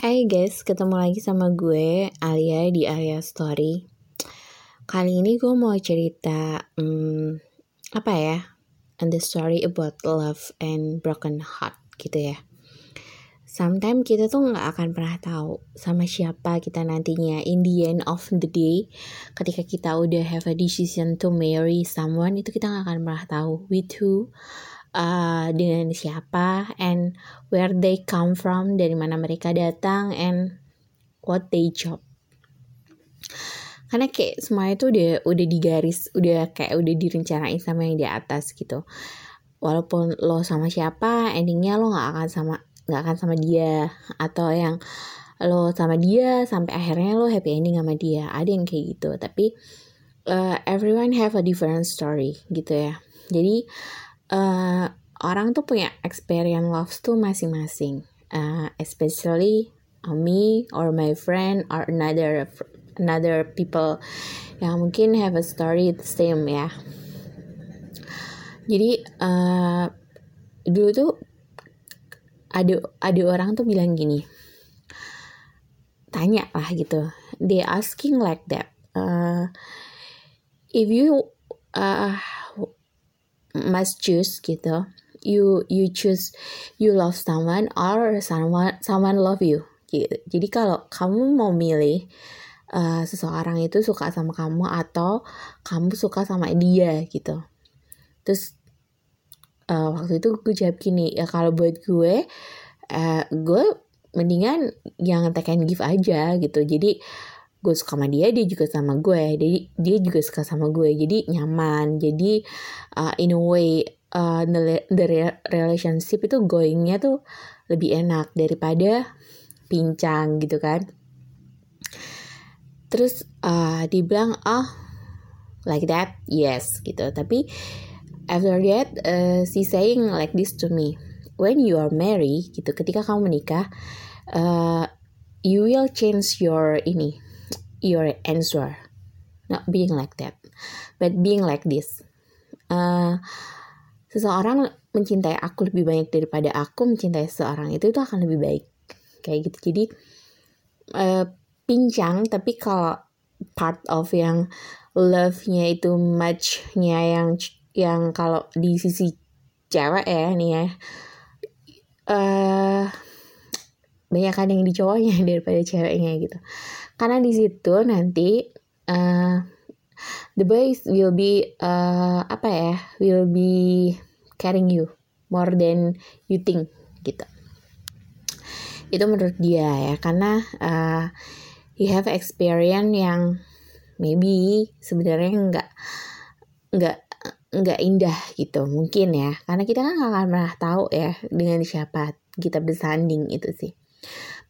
Hai guys, ketemu lagi sama gue Alia di Alia Story. Kali ini gue mau cerita hmm, apa ya? And the story about love and broken heart gitu ya. Sometimes kita tuh nggak akan pernah tahu sama siapa kita nantinya. In the end of the day, ketika kita udah have a decision to marry someone, itu kita nggak akan pernah tahu with who, uh, dengan siapa, and where they come from, dari mana mereka datang, and what they job. Karena kayak semua itu udah udah digaris, udah kayak udah direncanain sama yang di atas gitu. Walaupun lo sama siapa, endingnya lo nggak akan sama nggak akan sama dia atau yang lo sama dia sampai akhirnya lo happy ending sama dia ada yang kayak gitu tapi uh, everyone have a different story gitu ya jadi uh, orang tuh punya experience love tuh masing-masing. Uh, especially me or my friend or another another people yang mungkin have a story the same ya. Jadi uh, dulu tuh ada ada orang tuh bilang gini tanya lah gitu. They asking like that uh, if you uh, must choose gitu. You you choose you love someone or someone someone love you. Gitu. jadi kalau kamu mau milih uh, seseorang itu suka sama kamu atau kamu suka sama dia gitu. Terus uh, waktu itu gue jawab gini ya kalau buat gue uh, gue mendingan yang take and give aja gitu. Jadi gue suka sama dia dia juga sama gue. Jadi dia juga suka sama gue. Jadi nyaman. Jadi uh, in a way uh, the, the relationship itu goingnya tuh lebih enak daripada pincang gitu kan. Terus uh, dibilang ah oh, like that? Yes gitu. Tapi After that, uh, she saying like this to me. When you are married, gitu, ketika kamu menikah, uh, you will change your ini, your answer. Not being like that, but being like this. Uh, seseorang mencintai aku lebih banyak daripada aku mencintai seseorang itu itu akan lebih baik kayak gitu jadi uh, pincang tapi kalau part of yang love-nya itu match-nya yang yang kalau di sisi cewek ya nih ya uh, banyak kan yang di cowoknya daripada ceweknya gitu karena di situ nanti uh, the boys will be uh, apa ya will be caring you more than you think gitu. Itu menurut dia ya karena uh, he have experience yang maybe sebenarnya nggak nggak nggak indah gitu mungkin ya. Karena kita kan gak akan pernah tahu ya dengan siapa kita bersanding itu sih.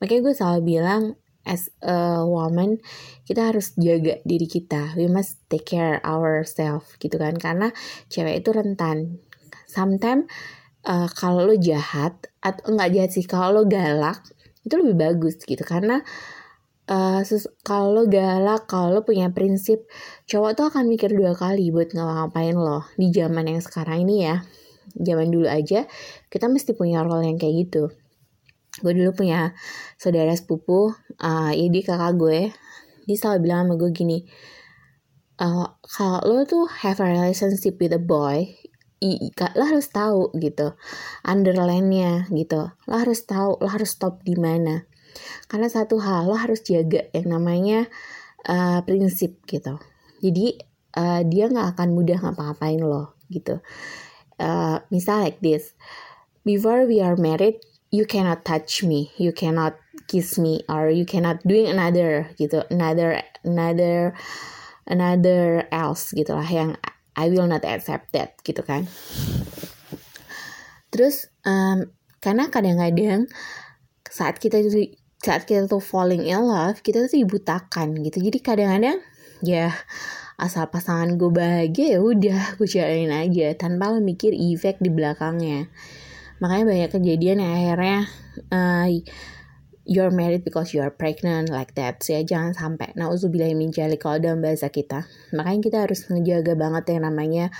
Makanya gue selalu bilang as a woman kita harus jaga diri kita we must take care ourselves gitu kan karena cewek itu rentan sometimes uh, kalau lo jahat atau enggak jahat sih kalau lo galak itu lebih bagus gitu karena uh, kalau galak, kalau punya prinsip, cowok tuh akan mikir dua kali buat ngapa-ngapain lo. Di zaman yang sekarang ini ya, zaman dulu aja, kita mesti punya role yang kayak gitu. Gue dulu punya saudara sepupu, uh, ya dia kakak gue, dia selalu bilang sama gue gini, uh, kalau lo tuh have a relationship with a boy, lo harus tahu gitu underline-nya gitu lo harus tahu lo harus stop di mana karena satu hal lo harus jaga yang namanya uh, prinsip gitu. Jadi uh, dia nggak akan mudah ngapa-ngapain lo gitu. Uh, misal like this, before we are married, you cannot touch me, you cannot kiss me, or you cannot doing another gitu, another another another else gitulah yang I will not accept that gitu kan. Terus um, karena kadang-kadang saat kita saat kita tuh falling in love kita tuh dibutakan gitu. Jadi kadang-kadang ya asal pasangan gue bahagia ya udah gue jalanin aja tanpa lo mikir efek di belakangnya makanya banyak kejadian yang akhirnya uh, you're married because you're pregnant like that. Sih ya jangan sampai. Nah uzubillah min jali kalau dalam bahasa kita. Makanya kita harus ngejaga banget yang namanya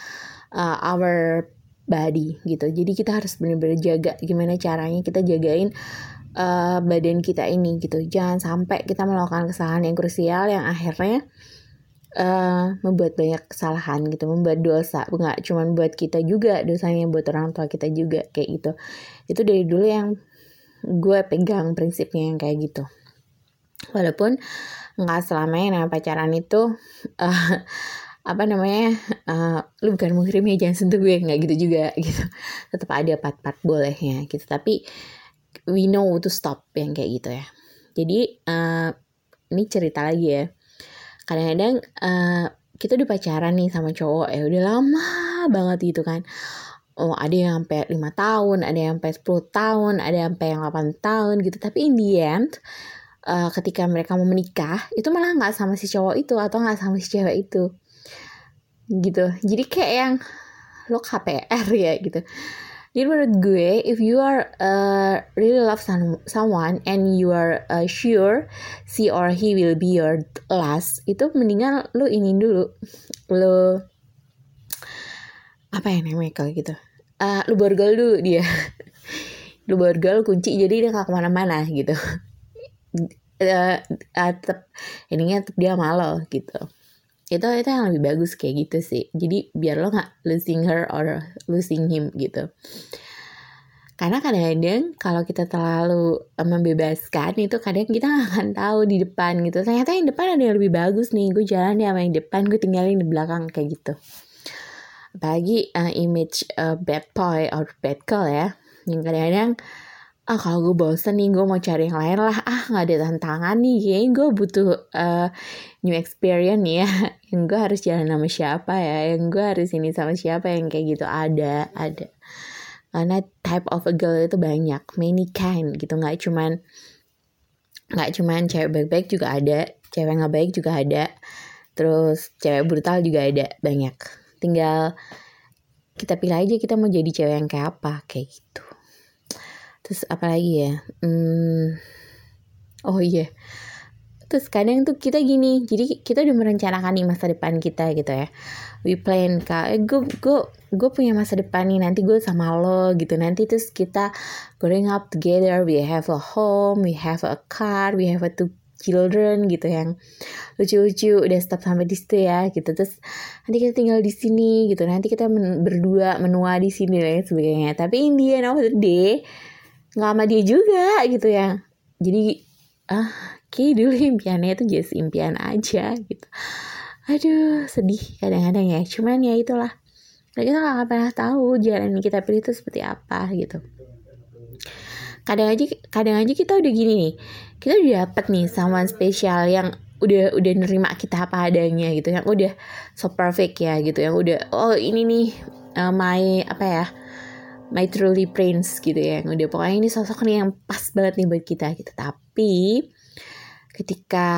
uh, our body gitu. Jadi kita harus benar-benar jaga gimana caranya kita jagain uh, badan kita ini gitu. Jangan sampai kita melakukan kesalahan yang krusial yang akhirnya uh, membuat banyak kesalahan gitu membuat dosa. Nggak cuma buat kita juga dosanya buat orang tua kita juga kayak gitu. Itu dari dulu yang gue pegang prinsipnya yang kayak gitu. Walaupun nggak selamanya nah pacaran itu uh, apa namanya uh, lu bukan muhrim ya jangan sentuh gue nggak gitu juga gitu. Tetap ada part-part bolehnya gitu. Tapi we know to stop yang kayak gitu ya. Jadi uh, ini cerita lagi ya kadang-kadang uh, kita udah pacaran nih sama cowok ya udah lama banget gitu kan. Oh ada yang sampai lima tahun ada yang sampai 10 tahun ada yang sampai yang 8 tahun gitu. Tapi in the end uh, ketika mereka mau menikah itu malah nggak sama si cowok itu atau nggak sama si cewek itu. Gitu. Jadi kayak yang lo KPR ya? gitu jadi menurut gue if you are uh, really love some, someone and you are uh, sure she or he will be your last itu mendingan lo ini dulu. Lo apa ya namanya kalau gitu? Uh, lo borgol dulu dia. Lo borgol kunci jadi dia gak ke mana-mana gitu. Uh, uh, tetap ininya tetap dia malu gitu itu itu yang lebih bagus kayak gitu sih. Jadi biar lo nggak losing her or losing him gitu. Karena kadang-kadang kalau kita terlalu eh, membebaskan itu kadang kita gak akan tahu di depan gitu. Ternyata yang depan ada yang lebih bagus nih. Gue jalan di sama yang depan gue tinggalin di belakang kayak gitu. Apalagi uh, image uh, bad boy or bad girl ya yang kadang-kadang ah kalau gue bosen nih gue mau cari yang lain lah. Ah nggak ada tantangan nih. Kayaknya gue butuh uh, new experience nih ya. Yang gue harus jalan sama siapa ya? Yang gue harus ini sama siapa? Yang kayak gitu ada ada. Karena type of a girl itu banyak many kind gitu. Nggak cuman nggak cuman cewek baik-baik juga ada cewek nggak baik juga ada. Terus cewek brutal juga ada banyak. Tinggal kita pilih aja kita mau jadi cewek yang kayak apa kayak gitu terus apa lagi ya? Hmm, oh iya. Yeah. terus kadang tuh kita gini jadi kita udah merencanakan nih masa depan kita gitu ya. We plan kak eh, gue gue gue punya masa depan nih nanti gue sama lo gitu. Nanti terus kita growing up together we have a home we have a car we have a two children gitu yang lucu-lucu udah stop sampai di situ ya gitu. Terus nanti kita tinggal di sini gitu. Nanti kita men berdua menua di sini dan sebagainya tapi in the end of the day nggak sama dia juga gitu ya. Jadi ah kayak dulu impiannya itu just impian aja gitu. Aduh sedih kadang-kadang ya. Cuman ya itulah. Nah, kita nggak pernah tahu jalan yang kita pilih itu seperti apa gitu. Kadang aja kadang aja kita udah gini nih. Kita udah dapet nih someone spesial yang udah udah nerima kita apa adanya gitu. Yang udah so perfect ya gitu. Yang udah oh ini nih uh, my apa ya my truly prince gitu ya udah pokoknya ini sosok nih yang pas banget nih buat kita gitu. Tapi ketika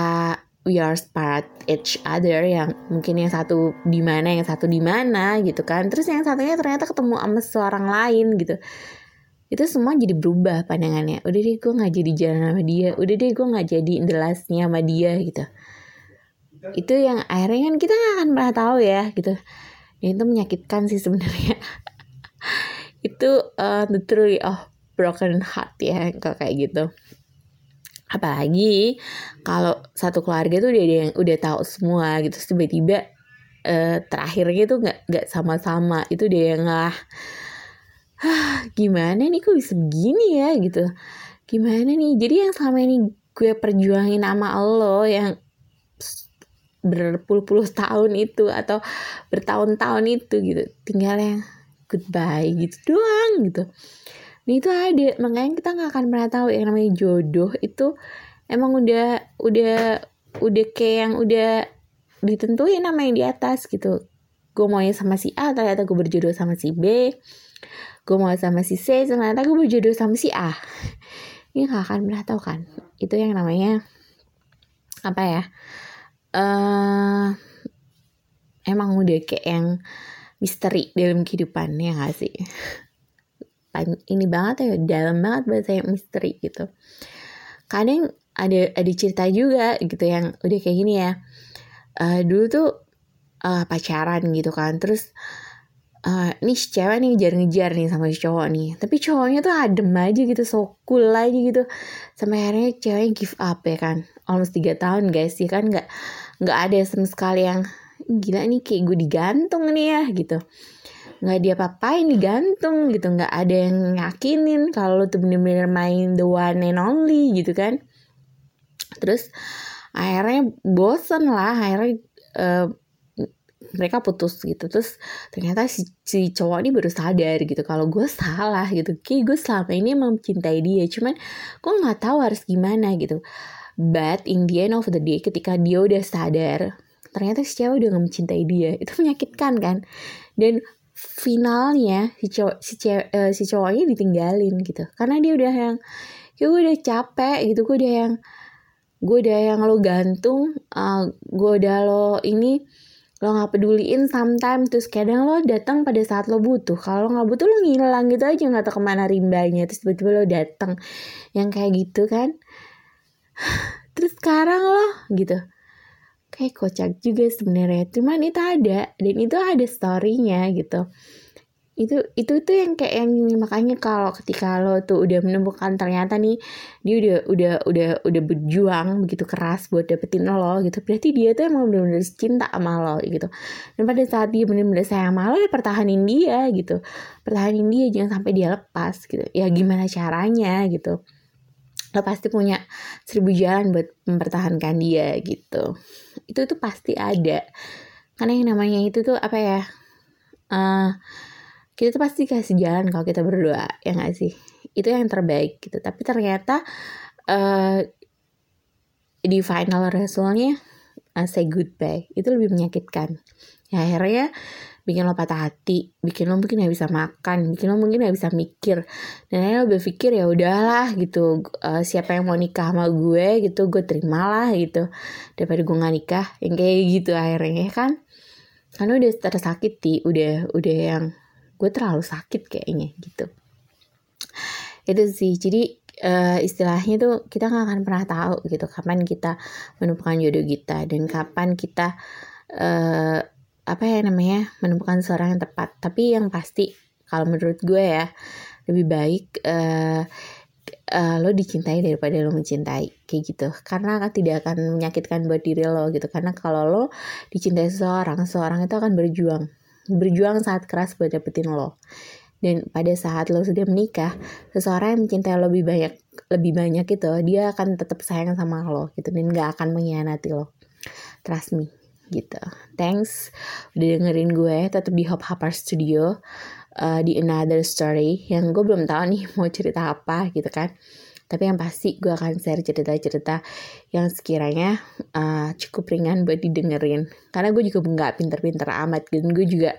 we are part each other yang mungkin yang satu di mana yang satu di mana gitu kan terus yang satunya ternyata ketemu sama seorang lain gitu. Itu semua jadi berubah pandangannya. Udah deh gue nggak jadi jalan sama dia. Udah deh gue nggak jadi delasnya sama dia gitu. Itu yang akhirnya kan kita gak akan pernah tahu ya gitu. Dan itu menyakitkan sih sebenarnya itu uh, the truly of broken heart ya kalau kayak gitu. Apalagi kalau satu keluarga tuh udah yang udah tahu semua gitu tiba-tiba uh, terakhirnya tuh nggak nggak sama-sama. Itu dia yang lah gimana nih kok bisa begini ya? Gitu. Gimana nih? Jadi yang selama ini gue perjuangin sama lo yang berpuluh-puluh tahun itu atau bertahun-tahun itu gitu tinggal yang goodbye gitu doang gitu. Nah itu ada. Makanya kita nggak akan pernah tahu yang namanya jodoh itu emang udah udah udah kayak yang udah ditentuin nama yang di atas gitu. Gue mau sama si A ternyata gue berjodoh sama si B. Gue mau sama si C ternyata gue berjodoh sama si A. Ini gak akan pernah tahu kan? Itu yang namanya apa ya uh, emang udah kayak yang misteri dalam kehidupan ya gak sih? Ini banget ya dalam banget bahasa misteri gitu. Kadang ada ada cerita juga gitu yang udah kayak gini ya. Uh, dulu tuh uh, pacaran gitu kan terus uh, nih cewek nih ngejar-ngejar nih sama cowok nih. Tapi cowoknya tuh adem aja gitu so cool aja gitu. Sampai akhirnya ceweknya give up ya kan almost tiga tahun guys ya kan? Nggak nggak ada sama sekali yang gila nih kayak gue digantung nih ya gitu. Nggak dia papain digantung gitu. Nggak ada yang yakinin kalau tuh bener-bener main the one and only gitu kan. Terus akhirnya bosen lah akhirnya uh, mereka putus gitu. Terus ternyata si, si cowok ini baru sadar gitu. Kalau gue salah gitu. Kayak gue selama ini emang mencintai dia cuman gue nggak tahu harus gimana gitu. But in the end of the day ketika dia udah sadar ternyata si cewek udah gak mencintai dia. Itu menyakitkan kan? Dan finalnya si cowok si cewek uh, si cowoknya ditinggalin gitu. Karena dia udah yang ya gue udah capek gitu. Gue udah yang gue udah yang lo gantung uh, gue udah lo ini lo nggak peduliin sometimes. Terus kadang lo datang pada saat lo butuh. Kalau nggak butuh lo ngilang gitu aja nggak tahu ke mana rimbanya. Terus tiba-tiba lo datang. Yang kayak gitu kan. Terus sekarang lo gitu kayak kocak juga sebenarnya. Cuman itu ada dan itu ada storynya gitu. Itu itu tuh yang kayak yang makanya kalau ketika lo tuh udah menemukan ternyata nih dia udah udah udah udah berjuang begitu keras buat dapetin lo gitu berarti dia tuh emang benar-benar cinta sama lo gitu. Dan pada saat dia benar-benar sayang sama lo ya pertahanin dia gitu. Pertahanin dia jangan sampai dia lepas gitu. Ya gimana caranya gitu. Lo pasti punya seribu jalan buat mempertahankan dia gitu itu tuh pasti ada. Karena yang namanya itu tuh apa ya uh, kita tuh pasti kasih jalan kalau kita berdoa ya gak sih? Itu yang terbaik gitu. Tapi ternyata uh, di final resultnya uh, say goodbye. Itu lebih menyakitkan. Ya akhirnya bikin lo patah hati, bikin lo mungkin gak bisa makan, bikin lo mungkin gak bisa mikir. Dan akhirnya lo berpikir ya udahlah gitu, uh, siapa yang mau nikah sama gue gitu, gue terimalah gitu. Daripada gue gak nikah, yang kayak gitu akhirnya ya kan. Karena udah tersakiti, udah udah yang gue terlalu sakit kayaknya gitu itu sih jadi uh, istilahnya tuh kita nggak akan pernah tahu gitu kapan kita menemukan jodoh kita dan kapan kita uh, apa ya namanya menemukan seorang yang tepat. Tapi yang pasti kalau menurut gue ya lebih baik uh, uh, lo dicintai daripada lo mencintai kayak gitu. Karena tidak akan menyakitkan buat diri lo gitu. Karena kalau lo dicintai seseorang seseorang itu akan berjuang. Berjuang saat keras buat dapetin lo. Dan pada saat lo sudah menikah, seseorang yang mencintai lo lebih banyak lebih banyak itu, dia akan tetap sayang sama lo gitu. Dan gak akan mengkhianati lo. Trust me gitu. Thanks udah dengerin gue tetap di Hop Hopper Studio uh, di Another Story yang gue belum tahu nih mau cerita apa gitu kan. Tapi yang pasti gue akan share cerita-cerita yang sekiranya uh, cukup ringan buat didengerin. Karena gue juga nggak pinter-pinter amat dan gue juga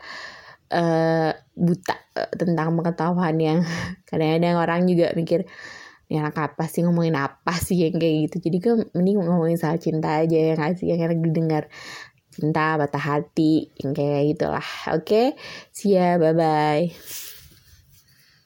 uh, buta uh, tentang pengetahuan yang kadang-kadang orang juga mikir ya anak apa sih ngomongin apa sih yang kayak gitu jadi gue mending ngomongin soal cinta aja yang ngasih yang enak didengar cinta patah hati yang kayak gitulah oke okay? see ya bye bye